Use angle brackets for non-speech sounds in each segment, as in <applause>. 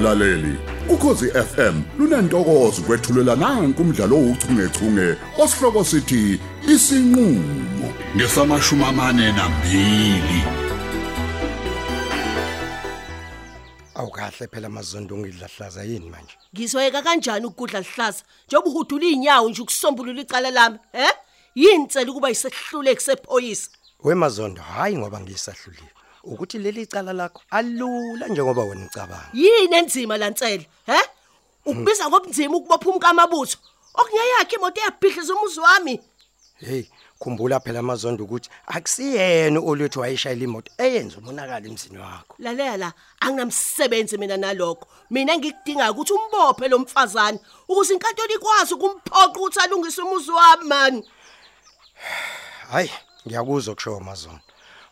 mlaleli. Ukhosi FM lunantokozo kwethulela nanku umdlalo ouchungechunge osihloko sithi isinqulo ngesamashumi amane nambili awukahle phela amazondo ngidlahlaza yini manje? Ngizoyeka kanjani ukudla lihlaza njengoba uhudula inyawo nje ukusombulula icala lami he? Yini cela ukuba isehluleki sephoyisa wemazondo hayi ngoba ngiyisahlulile. Ukuthi leli cala lakho alula njengoba wena ucabanga. Yini enzima lantsela he? Ukubiza ngobunzima ukubopha umkamabutho. Okungeyakhe imoto eyabhidliza umuzi wami. Hey khumbula phela amazondo ukuthi akusiyena olethu wayishayela imoto eyenza umonakala emzini wakho. Lalela la anginamsebenzi mina nalokho. Mina ngikudinga ukuthi umbophe lo mfazane ukuze inkantolo ikwazi ukumphoqa ukuthi alungise umuzi wami man. Hayi ngiyakuzwa kusho amazondo.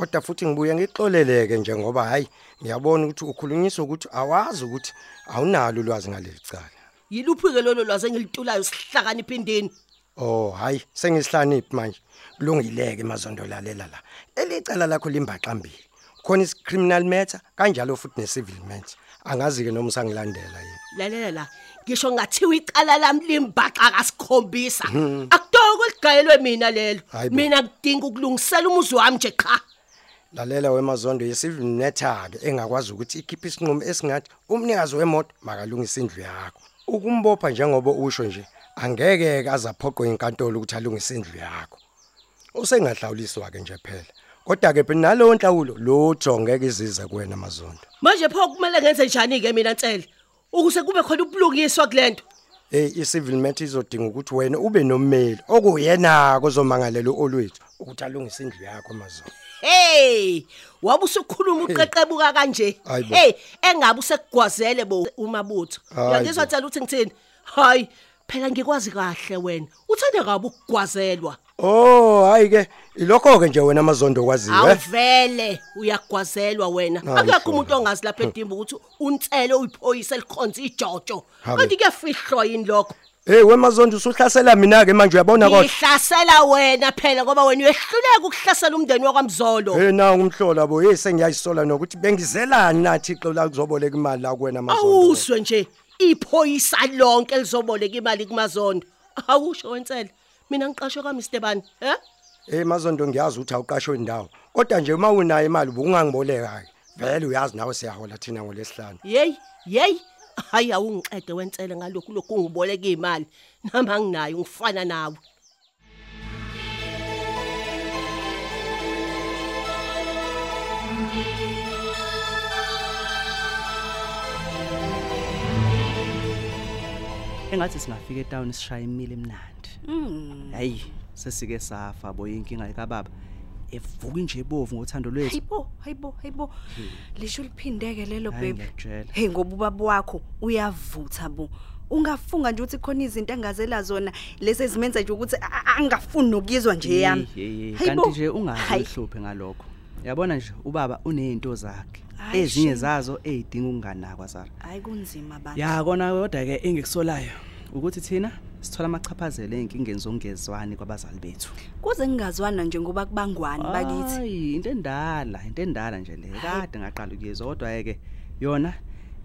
Kodwa futhi ngibuye ngixoleleke njengoba hayi ngiyabona ukuthi ukhulunyiswa ukuthi awazi ukuthi awunalo ulwazi ngaleli cala. Yiluphi-ke lolo lwazi engilitulayo sihlakanipha indini Oh hayi sengisihloniphi manje. Kulungileke mazondo lalela la. Elicala lakho limbaxambili khona is criminal matter kanjalo futhi ne civil matter. Angazi ke noma usangilandela yini. Lalela la. Ngisho ngathiwa icala lami limbaxa kasikhombisa. Akutoko eligayelwe mina lelo. Hayi bo. mina ngidinga ukulungisela umuzi wami nje cha lalela wemazondo ye civil matter ke engakwazi ukuthi ikhiphe isinqumo esingathi umnikazi wemoto makalungise indlu yakho. Ukumbopha njengoba usho nje angeke ke azaphoqwa inkantolo ukuthi alungise indlu yakho. Usengahlawuliswa ke nje phela. Kodwa ke phela nalowo nhlawulo lo jongeke izize kuwena mazondo. Manje pho kumele ngenze njani-ke mina nsele ukuze kube khona ubulungiswa kule nto. Hey i-civil matter izodinga ukuthi wena ube nommeli okuyena ozomangalela olwethu ukuthi alungise indlu yakho mazondo. Hey wabe usukhuluma uqeqebuka kanje. Hey engabe usekugwazele bo umabutho uyangizwa bo. tsela ukuthi ngithini? Hayi phela ngikwazi kahle wena. Uthanda kabi ukugwazelwa? Oh hayi ke ilokho ke nje wena mazondo kwaziwe awuvele uyagwazelwa wena. Akekho umuntu ongazi lapha edimba ukuthi unsele uyiphoyisa elikhonza ijojo. Kanti kuyafihlwa yini lokho? Hey wemazondo usuhlasela mina ke manje uyabona kodwa? Ihlasela wena phela ngoba wena uyehluleka ukuhlasela umndeni wakwamzolo. Hey na umhlola bo hey sengiyayisola nokuthi bengizelani nathi ixo la kuzoboleka imali la kuwena mazondo awuswe nje iphoyisa lonke lizoboleka imali kumazondo awusho wensele mina ngiqashwe ka Mr Bani he? Hey mazondo ngiyazi ukuthi awuqashwe indawo kodwa nje uma unayo imali ubungangiboleka ke vele uyazi nawe siyahola thina ngolesihlanu hey hey hayi awungiqede wensele ngalokhu lokhu ungiboleka imali. Nami nginayo ngifana nawe. Engathi singafika etown sishaya imile emnandi hayi sesike safa boy inkinga ekababa evuka nje ebovu ngothando lwethu. Hayibo hayibo hayibo. Lisho liphindeke lelo Hayi, baby. ngiyakutshela. hey ngoba ubaba wakho uyavutha bo. Ungafunga nje ukuthi khona izinto engazela zona lesi ezimenza nje ukuthi a- a- angafuni nokuyizwa nje yami. Yey, Hayibo. kanti nje ungazi Hayi. uhluphe ngalokho. Yabona nje ubaba unezinto zakhe. Hayi, ezinye shame. zazo ezidinga ukunganakwa Sara hayi kunzima bantu ya kona kodwa ke engikusolayo ukuthi thina sithola amachaphazelo einkingeni zongezwani kwabazali bethu. Kuze ngingazwana nje ngoba kubangwani bakithi. Hayi into endala into endala nje le kade ngaqala ukuyizwa kodwa ke yona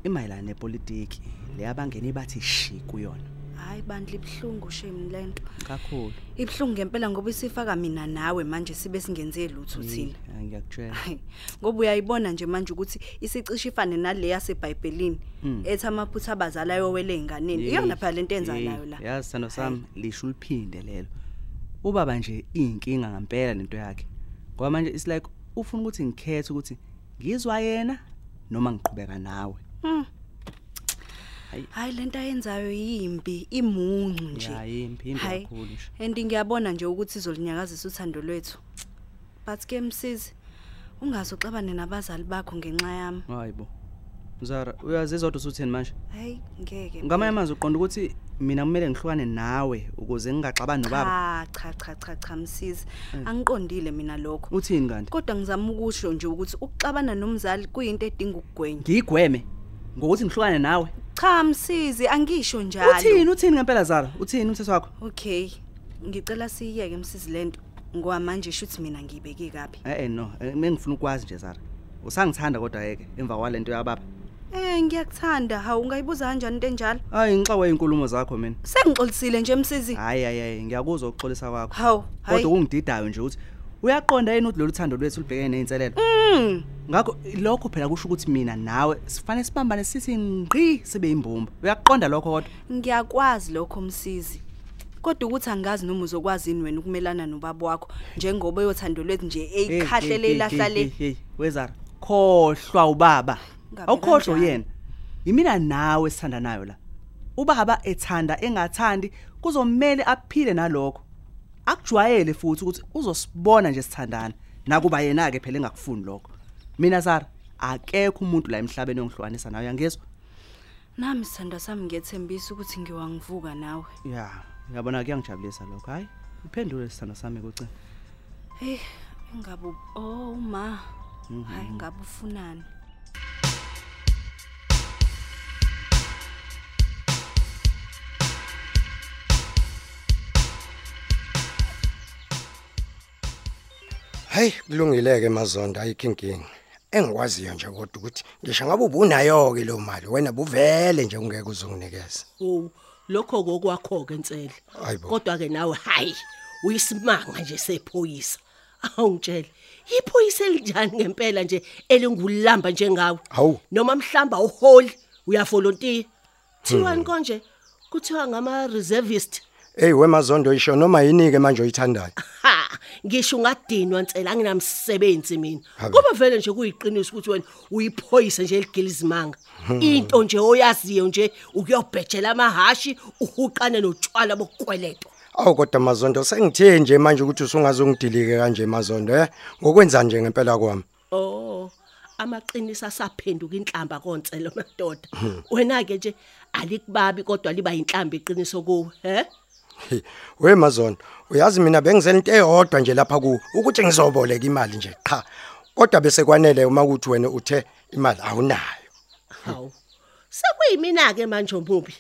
imayilana nepolitiki le abangeni bathi shi kuyona. Hayi bandla ibhlungu shame lento kakhulu. Ibhlungu ngempela ngoba isifaka mina nawe manje sibe singenze lutho thina. Eh, ngiyakutshela. Hayi, ngoba uyayibona nje manje ukuthi isicishe ifane nale yaseBhayibhelini ethi amaphutha abazali ayowele einganeni Yey, iyona phela lento enza yey, nayo la. Yazi sano sami lisho uliphinde lelo. Ubaba nje inkinga ngempela lento yakhe. Ngoba manje is like ufuna ukuthi ngikhethe ukuthi ngizwa yena noma ngiqhubeka nawe. Hayi. Lento ayenzayo yimbi imuncu nje. ya yimpi yimpi Hayi, kakhulu nje. And ngiyabona nje ukuthi izolinyakazisa uthando lwethu. But ke msizi ungaze uxabane nabazali bakho ngenxa yami. Hayibo Zara uyazizwa ukuthi usutheni manje? Hayi ngeke ngamanye amazwi uqonda ukuthi mina kumele ngihlukane nawe ukuze ngingaxabani nobaba. Cha cha cha cha cha msizi. Angiqondile mina lokho. Uthini kanti? Kodwa ngizama ukusho nje ukuthi ukuxabana nomzali kuyinto edinga ukugwenya. Ngiyigweme ngokuthi ngihlukane nawe. Cha msizi angisho njalo. Uthini uthini ngempela Zara? Uthini umthetho wakho? Okay ngicela siyeke msizi lento ngoba manje shuthi mina ngiyibeke kabi. Eh eh no. Eh, mengifuna ukwazi nje Zara. Usangithanda kodwa yeke emva kwalento yababa. Eh ngiyakuthanda. Hawu ungayibuza kanjani into enjalo? hayi ngixawe inkulumo zakho mina. Sengixolisile nje msizi. hayi hayi hayi. Ngiyakuzwa ukuxolisa kwakho. Hawu, hayi. kodwa kungididayo nje ukuthi uyaqonda yini ukuthi lolu thando lwethu lubhekene nezinselelo Mm. ngakho lokho phela kusho ukuthi mina nawe sifanele sibambane sithi ngqi sibe imbumba uyaqonda lokho kodwa Ngiyakwazi lokho msizi. Kodwa ukuthi angazi noma uzokwazi yini wena ukumelana nobaba wakho njengoba yothando lwethu nje eyikhahlele ilahla le. hey wezara khohlwa ubaba Ngabe awukhohlwa kanjani? yena yimina nawe sithandanayo la ubaba ethanda engathandi kuzomela aphile nalokho akujwayele futhi ukuthi uzosibona nje sithandana nakuba yena ke phela engakufuni lokho mina Zara akekho umuntu la emhlabeni ongihlukanisa nawe yangezwa Nami sithanda sami ngiyethembisa ukuthi ngiwangivuka nawe. ya uyabona kuyangijabulisa lokho hayi uphendule sithanda sami kucina Hey, ingabe u- oh ma. Hayi ngabe ufunani? Hayi kulungileke mazondo ayikho inkingi. Engikwaziyo nje kodwa ukuthi ngisho ngabe ubunayo ke lo mali wena buvele nje ungeke uzunginikeza. Oh, lokho kokwakho ke Ntsele. Kodwa ke nawe hayi, uyisimanga nje sephoyisa. Awungitshela. Iphoyisa elinjani ngempela nje elingulamba njengawe? Noma mhlamba uholi uyavolunteer. Thiwani konje? Kuthiwa ngama reservist. Hey wemazondo isho noma yinike manje oyithandayo. Ha, ngisho ungadinwa Ntsele anginamsebenzi mina. Habe. Kuba vele nje kuyiqiniso ukuthi wena uyiphoyisa nje eligilizimanga. Into nje oyaziyo nje ukuyobhejela amahashi uhuqane notshwala bokukweletwa. Awu kodwa mazondo sengithe nje manje ukuthi usungazongidilike kanje mazondo eh ngokwenza nje ngempela kwami. Oh, amaqinisa asaphenduka inhlamba kontselo madoda. Wena ke nje alikubabi kodwa liba inhlamba iqiniso kuwe, he? We mazondo uyazi mina bengizela into eyodwa nje lapha ku ukuthi ngizoboleka imali nje qha. Kodwa bese kwanele uma kuthi wena uthe imali awunayo. Hawu. Sekuyimina ke manje omubi.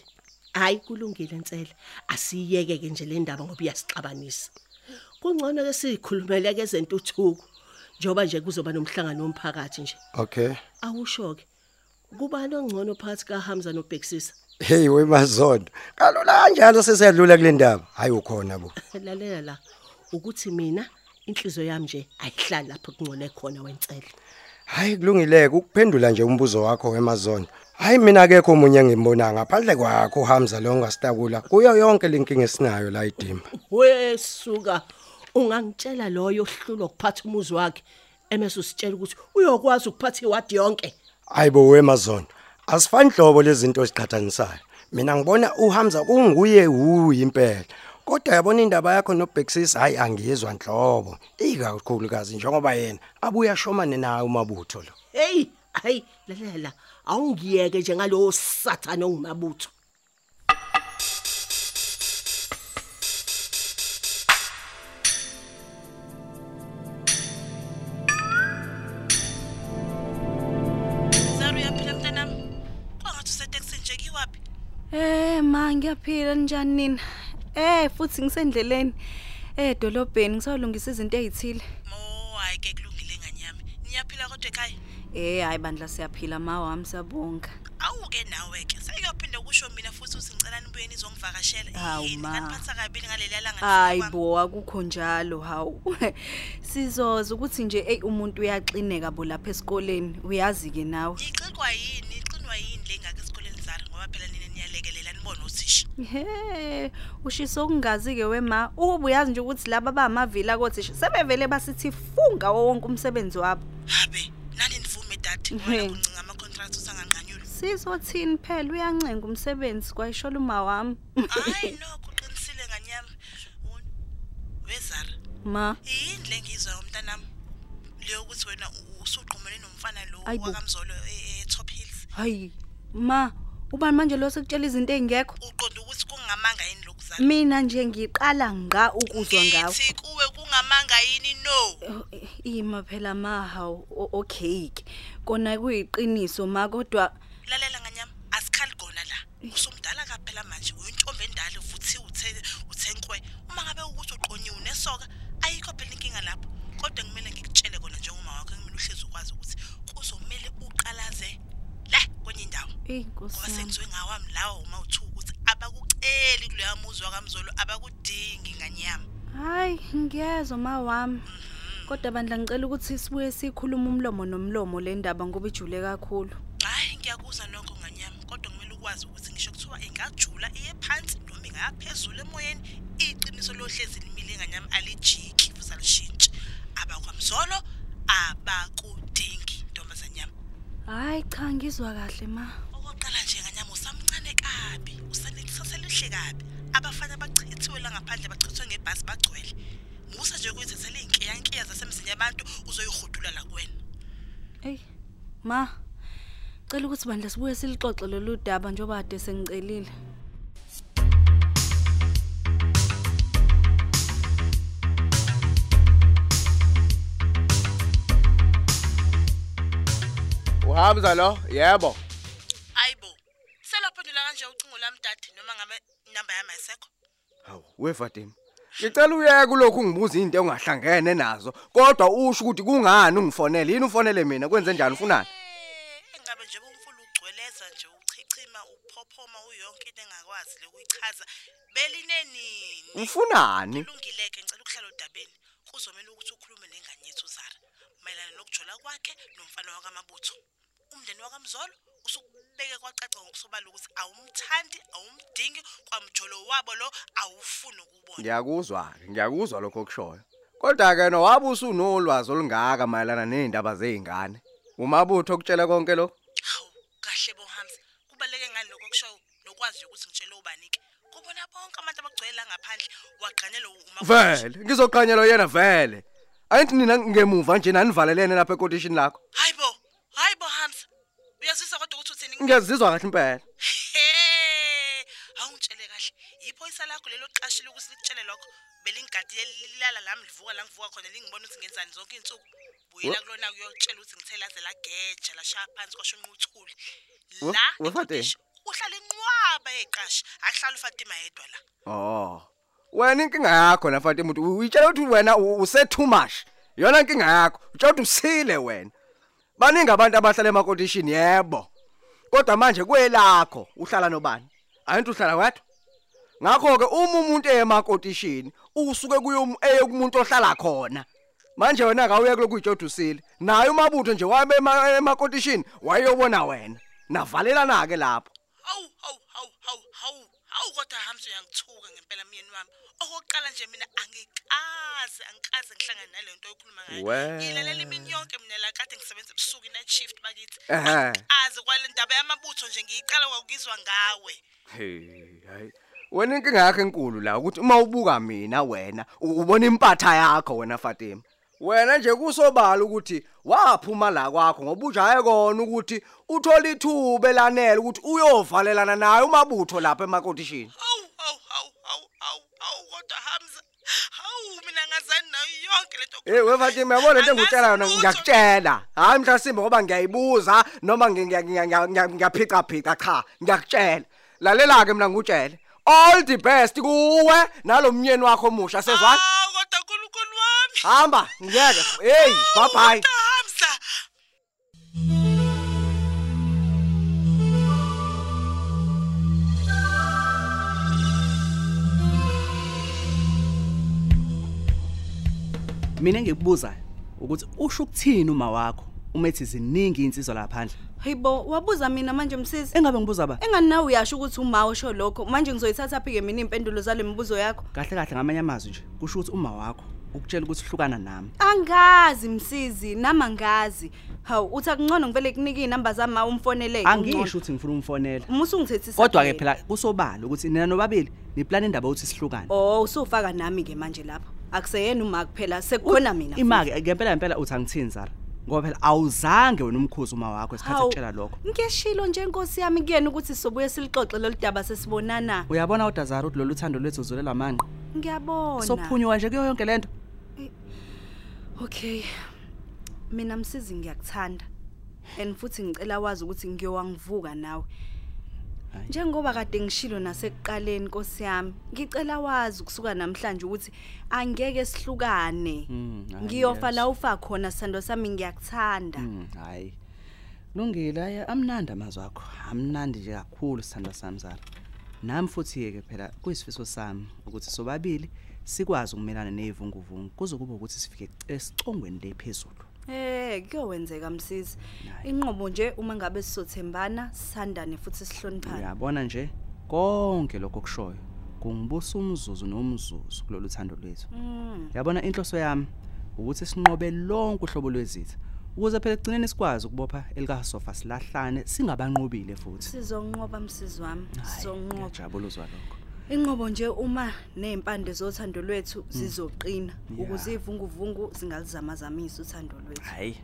Hayi kulungile Ntsele. Asiyeke ke nje le ndaba ngoba iyasixabanisa. Kungcono ke sikhulumele ke zentuthuko. Njoba nje kuzoba nomhlangano womphakathi nje. Okay. Awusho ke. Kuba nongcono phakathi kaHamza noBhexisa. Hey we mazondo. Kalula kanjalo sesiyadlula kule ndaba. Hayi ukhona bo. Lalela la ukuthi mina inhliziyo yami nje ayihlali lapho kungcole khona wentsele. Hayi kulungileke ukuphendula nje umbuzo wakho wemazondo. Hayi mina akekho umunye engimbona ngaphandle kwakho Hamza lo ngastakula. Kuyo yonke lenkinga esinayo la idimba. Wesuka ungangitshela loyo ohlulwa ukuphatha umuzi wakhe emese usitshela ukuthi uyokwazi ukuphatha iwadi yonke. Hayibo wemazondo. Asifani hlobo lezinto eziqhathanisayo. Mina ngibona uHamza kunguye huyi impela. Kodwa yabona indaba yakho noBexis hayi angiyezwa nhlobo. Ikakhulukazi njengoba yena abuya shomane nawe umabutho lo. Hey, hayi lalela awungiyeke nje ngalowo sathana ongumabutho. Ma ngiyaphila njani nina? Eh futhi ngisendleleni. Eh dolobheni ngisawulungisa izinto ezithile. Mo hayi ke kulungile nganyami. Niyaphila kodwa ekhaya? Eh hayi bandla siyaphila ma wami sabonga. Awuke nawe ke. Sekuyophinde kusho mina futhi uthi ngicela nibuye nizongivakashela. Hawu, Yini, ma. kaniphatha kabi ngaleli langa. Hayi bo akukho njalo hawu. <laughs> Sizoza ukuthi nje ey umuntu uyaxineka bo lapha esikoleni uyazi ke nawe. Ixikwa yini? Nibone uthisha. He, ushiso okungazi ke wema. Ukuba uyazi nje ukuthi laba bamavila kothisha sebevele basithi funga wonke umsebenzi wabo. Habe, nani nivume dad. He. Ngoba kuncinga ama contracts usanganqanyulwa. Sizothini phela uyancenga umsebenzi kwayishola uma wami. Hayi no, kuqinisile nganyami. Wezara. Ma, Yini le ngizwa umntanami? Leyo ukuthi wena usuqhumene nomfana lo wakamzolo e- e Top Hills. hayi. Ma, ubani manje lo sekutshela izinto ezingekho? Uqonda ukuthi kungamanga yini lokuzala? Mina nje ngiqala nga ukuzwa ngawo. Ngithi kuwe kungamanga yini no? Oh, Ima phela mahawu o- okay ke. Kona kuyiqiniso ma kodwa Lalela nganyama, asikhali khona la. Yami. sengiziwe ngawami lawo uma uthuka ukuthi abakuceli kuleya muzi wakamzolo abakudingi nganyama Hayi ngiyezwa mawami. Kodwa bandla ngicela ukuthi sibuye sikhuluma umlomo nomlomo le ndaba ngoba ijule kakhulu. hayi ngiyakuzwa nokho nganyama kodwa kumele ukwazi ukuthi ngisho kuthiwa ingajula iye phansi noma ingaphezulu emoyeni iqiniso lohlezi limile nganyama alijiki futhi alishintshi abakwamzolo abakudingi ntombazanyama Hayi cha ngizwa kahle ma. Abafana bachithiwe la ngaphandle bachithwe ngebhasi bagcwele musa nje ukuyithathela iy'nkiyankiya zasemzini yabantu uzoyihudula la kuwena Ey ma. Cela ukuthi bandla sibuye silixoxe lolu daba njengoba kade sengicelile. Uhamza lo? Yebo. hayibo selaphendula kanje ucingo lami ngabe inamba yami ayisekho Hawu, wefatima. Ngicela uyeke kulokhu ngibuza izinto ongahlangene nazo, kodwa usho ukuthi kungani ungifonele? Yini ufonele mina? Kwenze njani ufunani? Eh, engabe nje umfula ugcweleza nje uchichima uphophoma uyonke into engakwazi lokuyichaza belinenini Ufunani? kulungileke ngicela ukuhlala odabeni kuzomela ukuthi ukhulume nengane yethu Zara mayelana nokujola kwakhe nomfana wakamabutho umndeni wakamzolo usukubeke kwacaca ngokusobala ukuthi awumthandi awumdingi kwamjolo wabo lo awufuni ukubona Ngiyakuzwa, ngiyakuzwa lokho okushoyo. Kodwa ke no wabe usunolwazi olungaka mayelana nezindaba zeingane. Umabutho okutshela konke lo? hawu kahle bohamza kubaleke ngani lokho kusho nokwazi ukuthi ngitshele ubanike kubona bonke abantu abagcwele ngaphandle waqanyelwa uma Vele, ngizoqanyelwa yena vele. Ayithi nina ngemuva nje nanivalelene lapha ekotishini lakho. hayibo hayibo hamza uyazisa kodwa Ngiyazizwa kahle impela. He, awungitshele kahle. Yiphoyisa lakho lelo qashile ukuthi likutshele lokho. Belingadi lilala lami livuka la ngivuka khona lingibona ukuthi ngenzani zonke insuku. Buyela kulona kuyotshela ukuthi ngithela ze la geja la shaya phansi kwasho unquthuli. We- La we Fatima? eqotishi, uhlala inqwaba eqashi. Akuhlala uFatima yedwa la. Oh. Wena inkinga yakho na Fatima uthi uyitshela ukuthi wena u- use too much. Yona inkinga yakho. Utshela ukuthi usile wena. Baningi abantu abahlala emakotishini yebo. Kodwa manje kwelakho uhlala nobani? Ayinto uhlala wedwa? Ngakho ke uma umuntu eyemakotishini usuke kuyo eye kumuntu ohlala khona. Manje wena akawuye kulokuyitshoda usile. Naye umabutho nje wabe ema- emakotishini wayeyobona wena. Navalelana ke lapho. Hawu hawu hawu hawu hawu. Hawu kodwa hamse uyangithuka ngempela myeni wami. Okokuqala nje mina angikaze angikaze ngihlangane nalento oyikhuluma ngayo. We. Ngilalela imini yonke mina la kade ngisebenza ebusuku night shift bakithi. Ehhe. Azi kwale ndaba yamabutho nje ngiyiqala kwakuzwa ngawe. Hey, hayi. Wena inkinga yakho enkulu la ukuthi uma ubuka mina wena u- ubona impatha yakho wena Fatima. Wena nje kusobala ukuthi waphuma la kwakho ngoba ujaye kona ukuthi uthola ithuba elanele ukuthi uyovalelana naye umabutho lapha emakotishini. Hawu hawu hawu hawu hawu hawu kodwa Hamza. Hawu mina ngazani nayo yonke lento. Eh we Fatima yabona into engutshela yona Angazi lutho. ngiyakutshela. Hayi mhlasimbe ngoba ngiyayibuza noma ngiya- ngiya- ngiya- ngiya- ngiyaphica phica cha ngiyakutshela. Lalela ke mina ngutshele. All the best kuwe nalomnyeni wakho omusha sezwana. Hawu kodwa uNkulunkulu wami. Hamba, ngiyeke. Hey, bye bye. Mina engikubuzayo ukuthi usho ukuthini uma wakho uma ethi ziningi insizwa laphandle Hayibo wabuza mina manje msisi. engabe ngibuza ba Engani nawe uyasho ukuthi uma usho lokho manje ngizoyithatha phi ke mina impendulo zale mibuzo yakho? kahle kahle ngamanye amazwi nje kusho ukuthi uma wakho ukutshela ukuthi uhlukana nami Angazi msizi nama ngazi. Hawu uthi akungcono ngivele kunike inamba zami umfonele. angisho ukuthi ngifuna umfonela Musu ngithethisa. kodwa ke phela kusobala ukuthi nina nobabili niplana indaba ukuthi sihlukane Oh usufaka nami ke manje lapho. Akuseyena uma kuphela sekukhona mina. imake ngempela ngempela uthi angithini zara ngoba phela awuzange wena umkhuzi uma wakho esikhathi Hawu, ekutshela lokho Ngiyashilo nje inkosi yami kuyena ukuthi sobuye silixoxe lolu daba sesibonana. uyabona kodwa zara ukuthi lolu thando lwethu zulela amanqe Ngiyabona. sophunywa nje kuyo yonke lento Okay. Mina msizi ngiyakuthanda. And futhi ngicela wazi ukuthi ngiyowangivuka nawe. Hayi. Njengoba kade ngishilo nasekuqaleni Nkosi yami, ngicela wazi kusuka namhlanje ukuthi angeke sihlukane. Mm, hayi, Ngiyofa yes. la ufa khona sando sami ngiyakuthanda. Mm, hayi Lungile aya amnandi amazwi akho. Amnandi nje kakhulu sithanda sami Zara. Nami futhi ke phela kuyisifiso sami ukuthi sobabili sikwazi ukumelana nezivunguvungu kuze kube ukuthi sifike esicongweni lephezulu. Eh kuyowenzeka msisi. Hayi. Inqobo nje uma ngabe sizothembana, sandane futhi sihloniphane. Uyabona nje konke lokho kushoyo kungibusa umzuzu nomzuzu kulolu thando lwethu. Mm. Yabona inhloso yami ukuthi sinqobe lonke uhlobo lwezitha ukuze phela egcineni sikwazi ukubopha elika sofa silahlane singabanqobile futhi. Sizonqoba msisi wami. Hhayi, Sizonqoba. ngiyajabula uzwa lokho. Inqobo nje uma nezimpande zothando lwethu zizoqina Mm. Yeah. ukuze ivunguvungu zingalizamazamisa uthando lwethu. Hayi.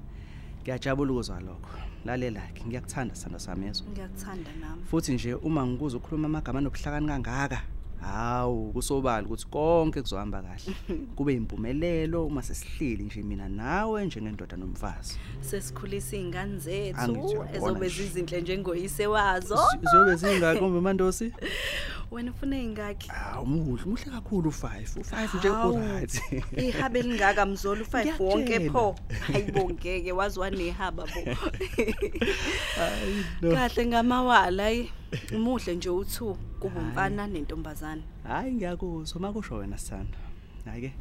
Ngiyajabula ukuzwa lokho. Lalela ke ngiyakuthanda sithando sami yezo. Ngiyakuthanda nami. Futhi nje uma ngikuza ukukhuluma amagama anobuhlakani kangaka, hawu kusobala ukuthi konke kuzohamba kahle. <laughs> Kube impumelelo uma sesihleli nje mina nawe njengendoda nomfazi. Sesikhulisa izingane zethu ezobe zizinhle njengoyise wazo. Ziyobe zingaki umbe <laughs> mandosi? Wena ufuna izingaki? Hawu muhle, kakhulu u5. U5 nje uright. Ihabe lingaka mzolo u5 wonke pho. Hayibongeke wazwa nehaba bo. <laughs> Kahle ngamawala ayi. Umuhle nje u2 kuba umfana nentombazana. Hayi ngiyakuzwa makusho wena sithando. Hayi ke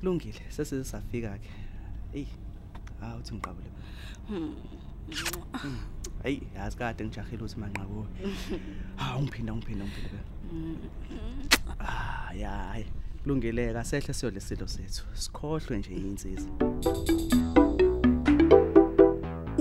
kulungile sesize safika ke. Ey. Hawu uthi ngiqabule. Hmm. Hayi yazi kade ngijahile uthi manqa kuwe. <laughs> Hawu ngiphinda ngiphinda ngiphinda. Ah hayi kulungile kasehle siyodle isilo sethu. Sikhohlwe nje insizwa.